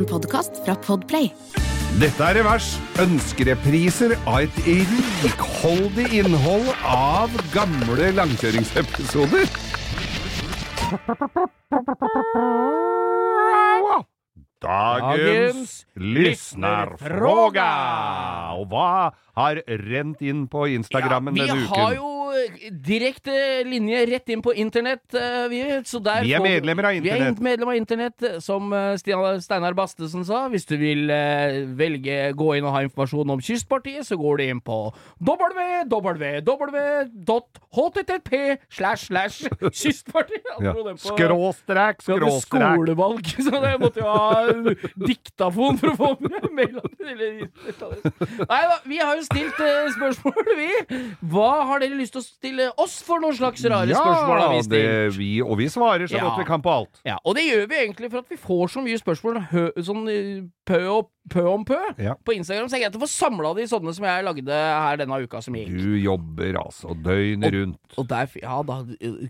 En podkast fra Podplay. Dette er Revers. Ønskerepriser av et rikholdig innhold av gamle langkjøringsepisoder. Dagens lyssnarfråga! Og hva har rent inn på Instagrammen ja, denne uken? Vi har jo direkte linje rett inn på internett, eh, vi. Så der Vi er medlemmer av internett. Vi er medlemmer av internett, som eh, Steinar Bastesen sa. Hvis du vil eh, velge gå inn og ha informasjon om Kystpartiet, så går du inn på www.http slash slash Kystpartiet. Ja. Skråstrek, skråstrek. skolevalg, så det måtte jo ha diktafon for å få med. Nei da, vi har jo stilt uh, spørsmål, vi. Hva har dere lyst til å stille oss for noen slags rare spørsmål? Har vi Ja, stilt? det, vi, og vi svarer så Ja. godt vi kan på alt. Ja, og det gjør vi egentlig for at vi får så mye spørsmål hø, sånn eh, pø, og, pø om pø Ja. på Instagram, så det er greit å få samla de sånne som jeg lagde her denne uka som gikk. Du jobber altså døgnet rundt. Og der, ja da,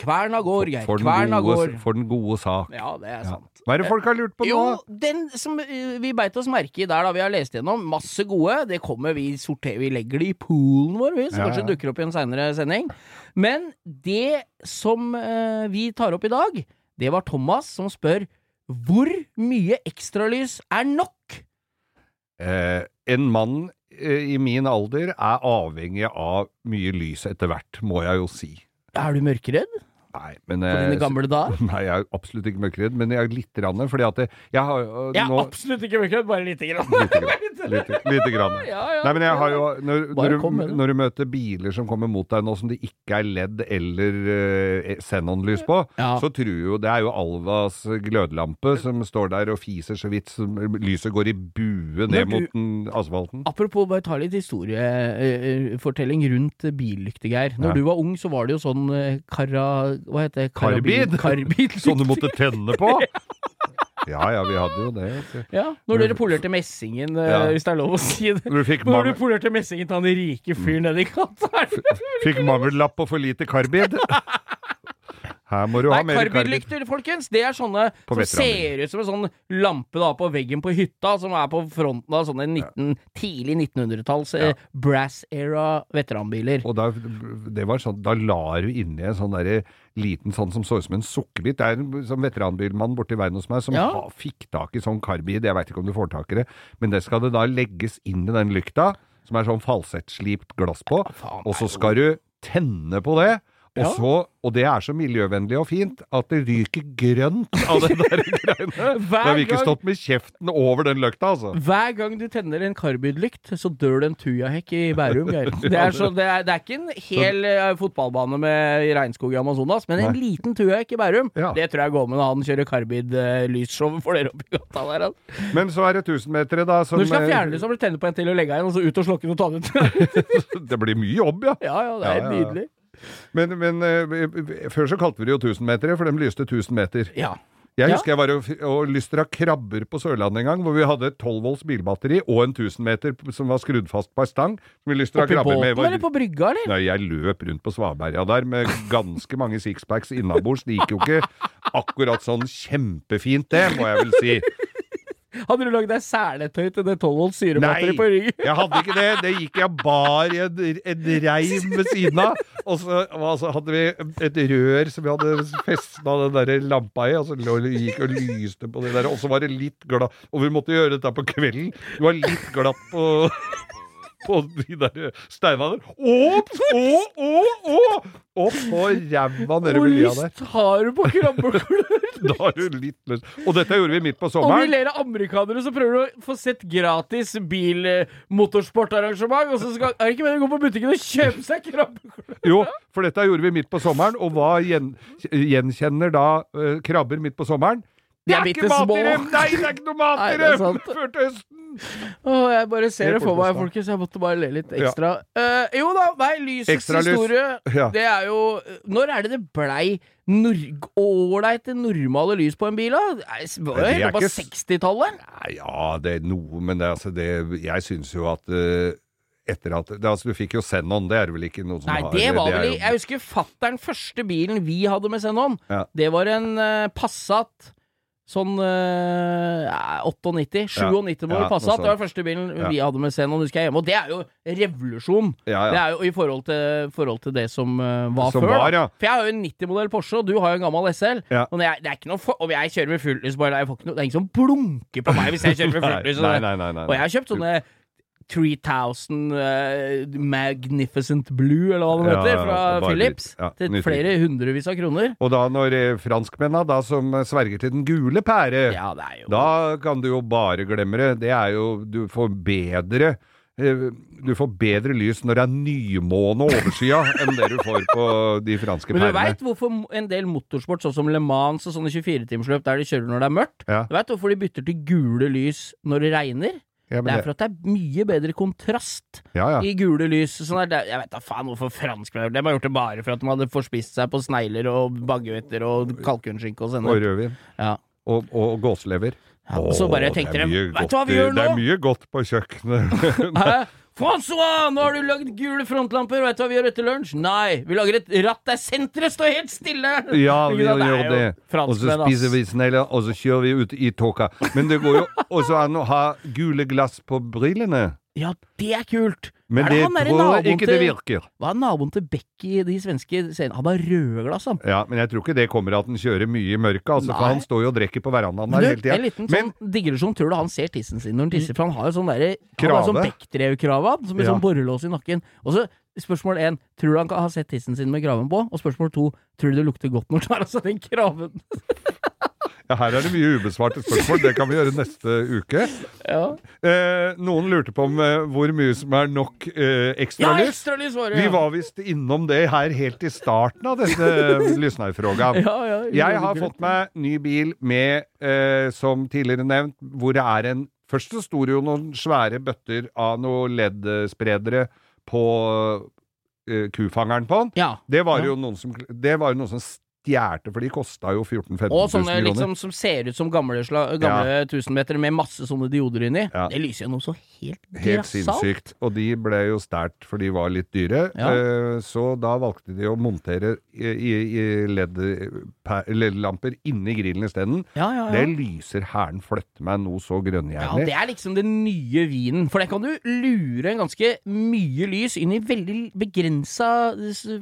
kverna går, Geir. For den, Kverna gode, går. for den gode sak. Ja, det er Ja. sant. Hva er det folk har lurt på nå? Jo, den som eh, vi beit oss merke i der, da vi har lest gjennom, masse gode. Det kommer vi sorterer, vi legger det i poolen vår, vi, så Ja, kanskje ja. dukker opp i en seinere sending. Men det som eh, vi tar opp i dag, det var Thomas som spør hvor mye ekstralys er nok? Eh, en mann eh, i min alder er avhengig av mye lys etter hvert, må jeg jo si. Er du mørkeredd Nei, men på dine gamle dager? Nei, jeg er absolutt ikke mørkeredd, men jeg er litt rann, fordi at jeg har jo Jeg er nå absolutt ikke mørkeredd, bare lite grann. Lite grann. Lite, lite grann. Ja, ja. Nei, men jeg har jo Når, når, du, når du møter biler som kommer mot deg nå som det ikke er LED eller uh, xenonlys på, Ja. så tror jo Det er jo Alvas glødlampe som står der og fiser så vidt som lyset går i bue ned du- mot den asfalten. Apropos bare ta litt historiefortelling rundt billykter, Geir. Når Ja. du var ung, så var det jo sånn kara... Hva heter det? Karbid? Karbid. Sånn du måtte tenne på? Ja ja, vi hadde jo det. Ja, når dere polerte messingen, eh, Ja. hvis det er lov å si det. Når du Når du polerte messingen til han rike fyren nedi gata. fikk mangellapp og for lite karbid. Her må du Nei, ha mer karbid. karbidlykter, folkens, det er sånne som ser ut som en sånn lampe da på veggen på hytta, som er på fronten av sånne 19, tidlig 1900-talls eh, brass era veteranbiler. Og da, det var sånn, da la du inni en sånn derre liten sånn som så ut som en sukkerbit. Det er en sånn veteranbilmann borti veien hos meg som Ja. ha, fikk tak i sånn karbid. Jeg veit ikke om du får tak i det, men det skal det da legges inn i den lykta, som er sånn falsettslipt glass på, faen, og så skal du tenne på det. Og, så, og det er så miljøvennlig og fint at det ryker grønt av det der greiene. Da har vi ikke stått med kjeften over den løkta, altså. Hver gang du tenner en karbidlykt, så dør det en tujahekk i Bærum, Geir. Det er, så, det, er, det er ikke en hel eh, fotballbane med regnskog i Amazonas, men en Nei. liten tujahekk i Bærum. Ja. Det tror jeg går med når han kjører karbidlysshow for dere oppi gata der. altså. Men så er det tusenmetere, da, som Når du skal eh, fjerne det, så må du tenne på en til og legge en, og så ut og slokke den og ta den ut. Det blir mye jobb, ja. ja, ja, det er ja, ja. nydelig. Men, men eh, før så kalte vi det jo 1000-metere, for de lyste 1000 meter. Ja. Jeg Ja. husker jeg var og, og lystra krabber på Sørlandet en gang, hvor vi hadde et 12 volts bilbatteri og en 1000-meter som var skrudd fast på ei stang. Som vi lystra Oppi båten med. båten eller på brygga, eller? Nei, jeg løp rundt på Svaberga der med ganske mange sixpacks innabords. Det gikk jo ikke akkurat sånn kjempefint, det, må jeg vel si. Hadde du lagd deg seletøy til det 12 volts syrebatteri på ryggen? Nei, jeg hadde ikke det. Det gikk jeg bar i en, en reim ved siden av. Og så, altså, hadde vi et rør som vi hadde festa den der lampa i, og så gikk og lyste på det der. Og så var det litt glatt Og vi måtte gjøre dette på kvelden. Du var litt glatt på på de der steinene der. Opp, opp, opp! Opp på ræva nede Hvor ved lia der. lyst har du på krabbeklør? Da har du litt lyst. Og dette gjorde vi midt på sommeren. Og vi ler av amerikanere, så prøver du å få sett gratis bil-motorsportarrangement, og så skal, er det ikke meningen å gå på butikken og kjøpe seg krabbeklør? Jo, for dette gjorde vi midt på sommeren, og hva gjen, gjenkjenner da eh, krabber midt på sommeren? De Det er er ikke mat i dem! Nei, det er ikke noe mat i det dem! Før til høsten! Åh, jeg bare ser det for meg, folkens. Jeg måtte bare le litt ekstra. Eh, jo da, nei, lysets Ekstra lys. historie. Ja. Det er jo Når er det det blei nor- ålreite, normale lys på en bil, da? Det var jo helt på ikke 60-tallet. Ja, det er noe, men det, altså, det, jeg syns jo at uh etter at det, altså, Du fikk jo Zenon, det er det vel ikke noe som Nei, har det var det vel jo- Jeg husker fattern første bilen vi hadde med Zenon. Ja. Det var en uh, Passat. Sånn eh, ja, 98. 97 må Ja, ja, passe at Det var første bilen Ja. vi hadde med Zenon, husker jeg hjemme. Og det er jo revolusjon. Det er jo i forhold til, forhold til det som uh, var Som før. var. For jeg har jo en 90-modell Porsche, og du har jo en gammel SL. Ja. Og jeg, det er ikke noe for, om jeg kjører med bare får ikke noe, det er ingen som blunker på meg hvis jeg kjører med nei, nei. Og jeg har kjøpt sånne 3000 uh, Magnificent Blue, eller hva det Ja, heter, fra Philips. Ja, til flere hundrevis av kroner. Og da når eh, franskmennene da som eh, sverger til den gule pære, Ja, det jo da kan du jo bare glemme det. Det er jo Du får bedre eh, du får bedre lys når det er nymåne overskya enn det du får på de franske pærene. Men du veit hvorfor en del motorsport, sånn som Le Mans og sånne 24-timersløp der de kjører når det er mørkt, Ja. du veit hvorfor de bytter til gule lys når det regner? Ja, men Det er for at det er mye bedre kontrast ja, ja. i gule lys. Sånn der, jeg vet da faen hvorfor franskmenn De har gjort det bare for at de hadde forspist seg på snegler og baguetter og kalkunskinke og Og rødvin. Ja. Og, og gåselever. Ja, og så bare tenkte de, vet du hva vi gjør nå?! Det er mye godt på kjøkkenet. Francois, nå har du lagd gule frontlamper, vet du hva vi gjør etter lunsj? Nei, vi lager et ratt der senteret står helt stille! Ja, vi gjør det. Og så spiser vi snegler, og så kjører vi ut i tåka. Men det går jo også an å ha gule glass på brillene. Ja, det er kult! Men Er det han tror ikke det til- virker. Hva er naboen til Becky, de svenske scenene? Han har røde glass, han. Ja, men jeg tror ikke det kommer at han kjører mye i mørket, altså, for han står jo og drikker på verandaen der hele tida. en liten Men sånn digresjon. Tror du han ser tissen sin når han tisser? For han har jo sånn derre sånn Krave. Bechdrev-krave som med Ja. sånn borrelås i nakken. Og så spørsmål én, tror du han kan ha sett tissen sin med kraven på? Og spørsmål to, tror du det lukter godt når han tar av seg den kraven? ja, her er det mye ubesvarte spørsmål, det kan vi gjøre neste uke. Ja, Eh, noen lurte på om eh, hvor mye som er nok eh, ja ekstralys. ekstralys var det! Vi var visst innom det her helt i starten av dette Lysnei-frågan. ja, ja, Jeg har fått meg ny bil med, eh, som tidligere nevnt, hvor det er en Først så sto det jo noen svære bøtter av noen LED-spredere på eh, kufangeren på den. Ja. Det var Ja. jo noen som Det var jo noen som stjerte, for de kosta jo 14 000-15 000 Og sånne kroner. liksom som ser ut som gamle, gamle tusenmeter med masse sånne dioder inni. Ja. Det lyser jo noe så helt Helt sinnssykt. Og de ble jo stært, for de var litt dyre. Ja. Eh, Så da valgte de å montere i- i- LED-lamper inni grillen isteden. Ja, ja, ja. Det lyser hæren flytte meg noe så Ja, det er liksom den nye vinen. For det kan du lure en ganske mye lys inn i veldig begrensa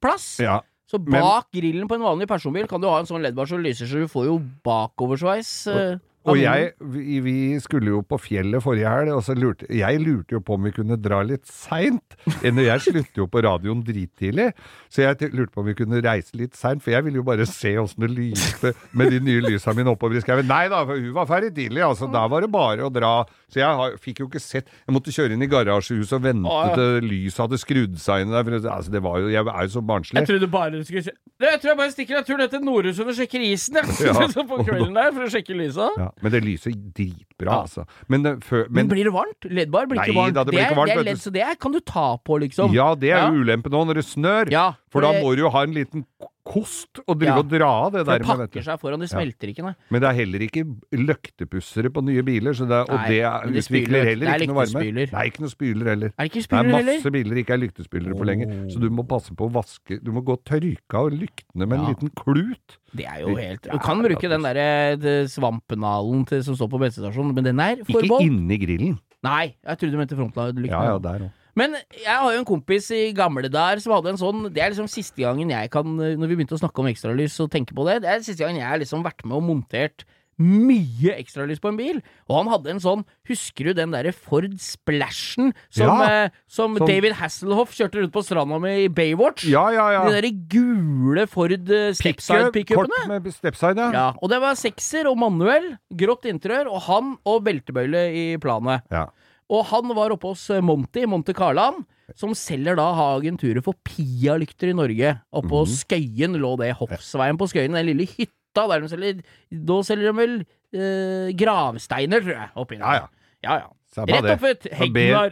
plass. Ja. Så men- bak grillen på en vanlig personbil kan du ha en sånn LED-bar som lyser, så du får jo bakoversveis. Uh, Og jeg, vi, vi skulle jo på fjellet forrige helg, og så lurte jeg lurte jo på om vi kunne dra litt seint. Jeg slutter jo på radioen drittidlig, så jeg lurte på om vi kunne reise litt seint, for jeg ville jo bare se åssen det lyste med de nye lysa mine oppover i skauen. Nei da, for hun var ferdig tidlig, altså. Da var det bare å dra. Så jeg har, fikk jo ikke sett Jeg måtte kjøre inn i garasjehuset og vente ah, ja. til lyset hadde skrudd seg inn der. For, altså, det var jo, jeg er jo så barnslig. Jeg trodde bare du skulle se Jeg tror jeg bare stikker en tur ned til Nordsund og sjekker isen, jeg. Ja. På kvelden der, for å sjekke lysa. Ja, men det lyser dritbra, Ja. altså. Men, før, Men, men blir det varmt? LED-bar blir Nei ikke varmt. da, det blir ikke varmt, det er det er LED, så det er, kan du ta på, liksom. Ja, det er jo ulempen nå når det snør. Ja, For da må du jo ha en liten kost og drive Ja. og dra av det der det med, pakker seg foran, det smelter ikke, nei. Men det er heller ikke løktepussere på nye biler, så det, og Nei, det, er, det utvikler spyler. heller Det er ikke noe varme. Det er ikke noe spyler heller. Er det ikke Det er masse heller? biler ikke er lyktespylere på lenger, så du må passe på å vaske Du må gå og tørke av lyktene med en Ja. liten klut. Det er jo helt Du kan er bruke den derre svampenalen til, som står på bensinstasjonen, men den er Ikke forbeholdt. inni grillen. Nei, jeg trodde du mente frontlykta. Ja, ja, der òg. Men jeg har jo en kompis i gamle der som hadde en sånn Det er liksom siste gangen jeg kan Når vi begynte å snakke om ekstralys og tenke på det, det er siste gangen jeg har liksom vært med og montert mye ekstralys på en bil. Og han hadde en sånn Husker du den derre Ford Splashen som, Ja, eh, som som- David Hasselhoff kjørte rundt på stranda med i Baywatch? Ja, ja, ja. De derre gule Ford eh, Stepside-pickupene? Kort med stepside, ja. Ja, og det var sekser og manuell, grått interiør, og han og beltebøyle i planet. ja. Og han var oppe hos eh, Monty, Monte Carland, som selger da har agenturet for Pia-lykter i Norge. Oppå Mhm. Skøyen lå det, Hoffsveien på Skøyen, den lille hytta der de selger Da selger de vel eh, gravsteiner, tror jeg, oppi der. Ja, ja. ja, ja. Rett opp et Hegnar.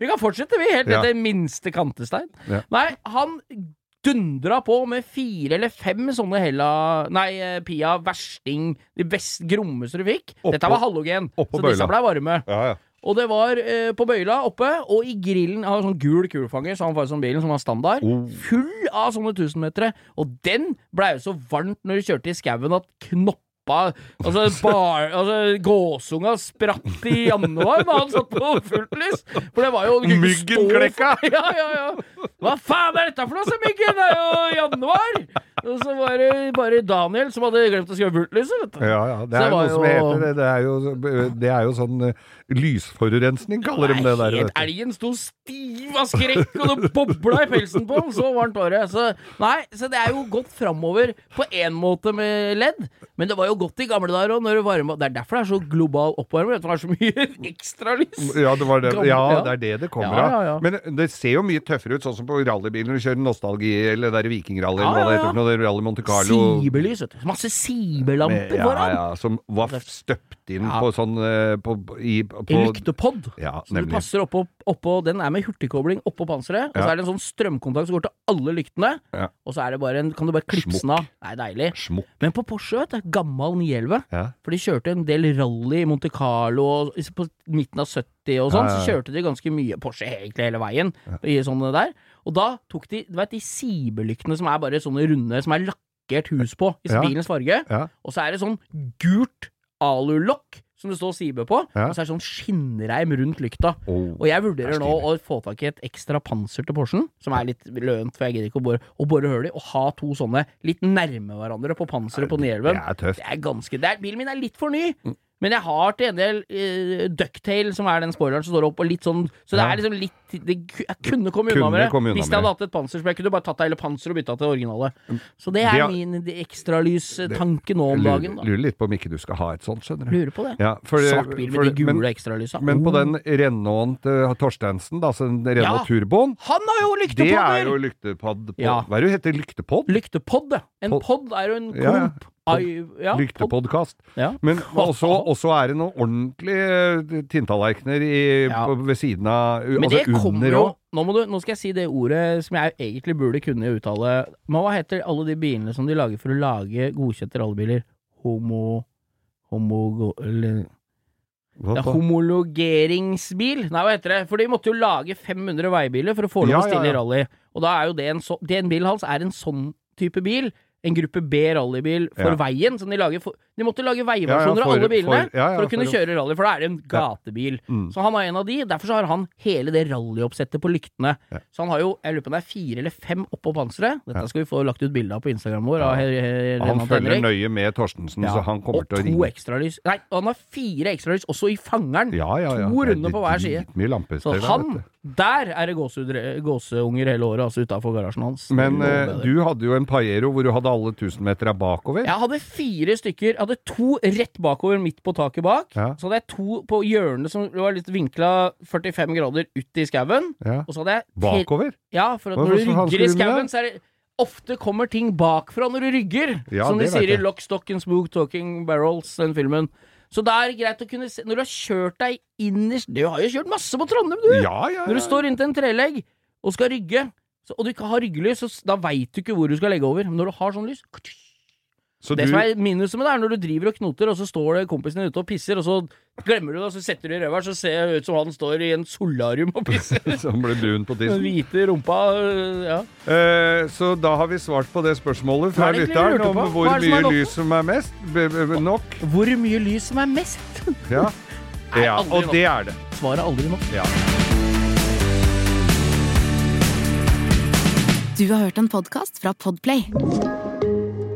Vi kan fortsette, vi, helt Ja. etter minste kantestein. Ja. Nei, han dundra på med fire eller fem sånne hella Nei, eh, Pia versting, de best grommeste du fikk. Oppå- Dette var halogen, så disse blei varme. Ja, ja. Og det var eh, på bøyla oppe, og i grillen har sånn gul kulefanger, så han får sånn bilen som var standard. Oh. Full av sånne tusenmetere. Og den blei jo så varmt når du kjørte i skauen at knoppa Altså, bar, altså gåsunga spratt i januar da han satt på fullt lys. For det var jo ikke Myggen klekka. Ja, ja, ja. Hva faen er dette for noe, sa Myggen? Det er jo januar! Og så var det bare Daniel som hadde glemt å skrive fullt lys, vet du. Ja, ja. Det er det var noe som heter det. Det er jo, det er jo sånn uh, lysforurensning, kaller de det der. Helt, elgen sto stiv av skrekk, og det bobla i pelsen på den. Så varmt var det. Så, nei, så det er jo gått framover på én måte med ledd, men det var jo godt i gamle dager òg, når det varmer Det er derfor det er så global for det er så mye ekstralys. Ja, det var det. Gamle- ja, det er det det kommer Ja, ja, ja. av. Men det ser jo mye tøffere ut, sånn som på rallybiler du kjører nostalgi eller det der vikingrally eller hva det heter. noe, er Rally Monte Carlo. Sibelys, vet du. Masse sibelamper foran. ja, ja, som var støpt inn på sånn eh, på, i, på, I lyktepod. Ja, Så du passer oppå, oppå Den er med hurtigkobling oppå panseret, og så er det en sånn strømkontakt som går til alle lyktene, Ja. og så er det bare en, kan du bare klipse den av. Det er deilig. Smuk. Men på Porsche, vet du, gammel 911 Ja. For de kjørte en del rally i Monte Carlo og på midten av 70 og sånn, Ja, så kjørte de ganske mye Porsche egentlig hele veien i sånne der. Og da tok de, du vet de sibelyktene som er bare sånne runde, som er lakkert hus på, i bilens farge, og så er det sånn gult alulokk som det står Sibe på, Ja. og så er det sånn skinnreim rundt lykta. Oh, Og jeg vurderer er nå å få tak i et ekstra panser til Porschen, som er litt lønt, for jeg gidder ikke å bore, å bore hull i, og ha to sånne litt nærme hverandre på panseret på 911. Det er tøft. Det er ganske det er, Bilen min er litt for ny. Men jeg har til en del uh, Ducktail, som er den spoileren som står opp, og litt sånn Så det er liksom litt det, Jeg kunne komme unna med det hvis jeg hadde hatt et panser. Så jeg kunne bare tatt hele panseret og bytta til det originale. Så det er de har- min ekstralys-tanke nå om dagen. Da. lurer litt på om ikke du skal ha et sånt, skjønner du. Lurer på det. Ja, for, Svart bil for- de gule ekstralysa. men på Oh. den Renaulten til Torstensen, da, altså den Renault Ja. Turboen, Han har jo det er jo lyktepodder! på Ja. Hva er det du heter? Lyktepodd? Lyktepod. En Pod- pod er jo en Ja, ja. Ja. Lyktepodkast. Ja. Men også, også er det noen ordentlige tinntallerkener Ja. ved siden av Men Altså det kommer jo nå, må du, nå skal jeg si det ordet som jeg egentlig burde kunne uttale. Men hva heter alle de bilene som de lager for å lage godkjente rallybiler? Homo... Homo... Eller, ja, homologeringsbil? Nei, hva heter det? For de måtte jo lage 500 veibiler for å få lov å stille i rally. Og da er jo det en så, hans er en sånn type bil. En gruppe B rallybil for Ja. veien. Som de lager for De måtte lage veiversjoner ja, av alle bilene for- ja, ja, for å kunne for kjøre rally, for da er det en gatebil. Mm. Så han er en av de. Derfor så har han hele det rallyoppsettet på lyktene. Ja. Så han har jo jeg lurer på om det er fire eller fem oppå panseret. Dette skal vi få lagt ut bilde av på Instagram vår. Her, He- He- Han følger nøye med Torstensen, Ja. så han kommer og til å to ringe. ekstralys. Nei, og han har fire ekstralys også i fangeren. Ja, ja, ja. To er runder på hver side. Så han Der er det gåseunger hele året, altså utafor garasjen hans. Men eh, du hadde jo en Paiero hvor du hadde alle tusenmetera bakover. Jeg hadde fire stykker. Hadde to rett bakover, midt på taket bak. Ja. Så hadde jeg to på hjørnet som var litt vinkla 45 grader ut i skauen. Ja. Og så hadde jeg Bakover? Ja, for at Hva- når du rygger i skauen, så er det Ofte kommer ting bakfra når du rygger, Ja, som de sier i. Lock, Stock and Spook Talking Barrels, den filmen. Så det er greit å kunne se Når du har kjørt deg innerst Du har jo kjørt masse på Trondheim, du! Når du står inntil en trelegg og skal rygge, så, og du ikke har ryggelys, så da veit du ikke hvor du skal legge over. Men når du har sånn lys Så Det du, som er minuset med det, er når du driver og knoter, og så står det kompisen din ute og pisser, og så glemmer du det, og så setter du i røveren, så ser det ut som han står i en solarium og pisser. som ble brun på tissen. hvite rumpa øh, Ja. Eh, så da har vi svart på det spørsmålet fra er lytteren om hvor mye lys som er mest. B b nok. Hvor mye lys som er mest? Ja. Ja. Og nok. det er det. Svaret er aldri nok. Ja. Du har hørt en podkast fra Podplay.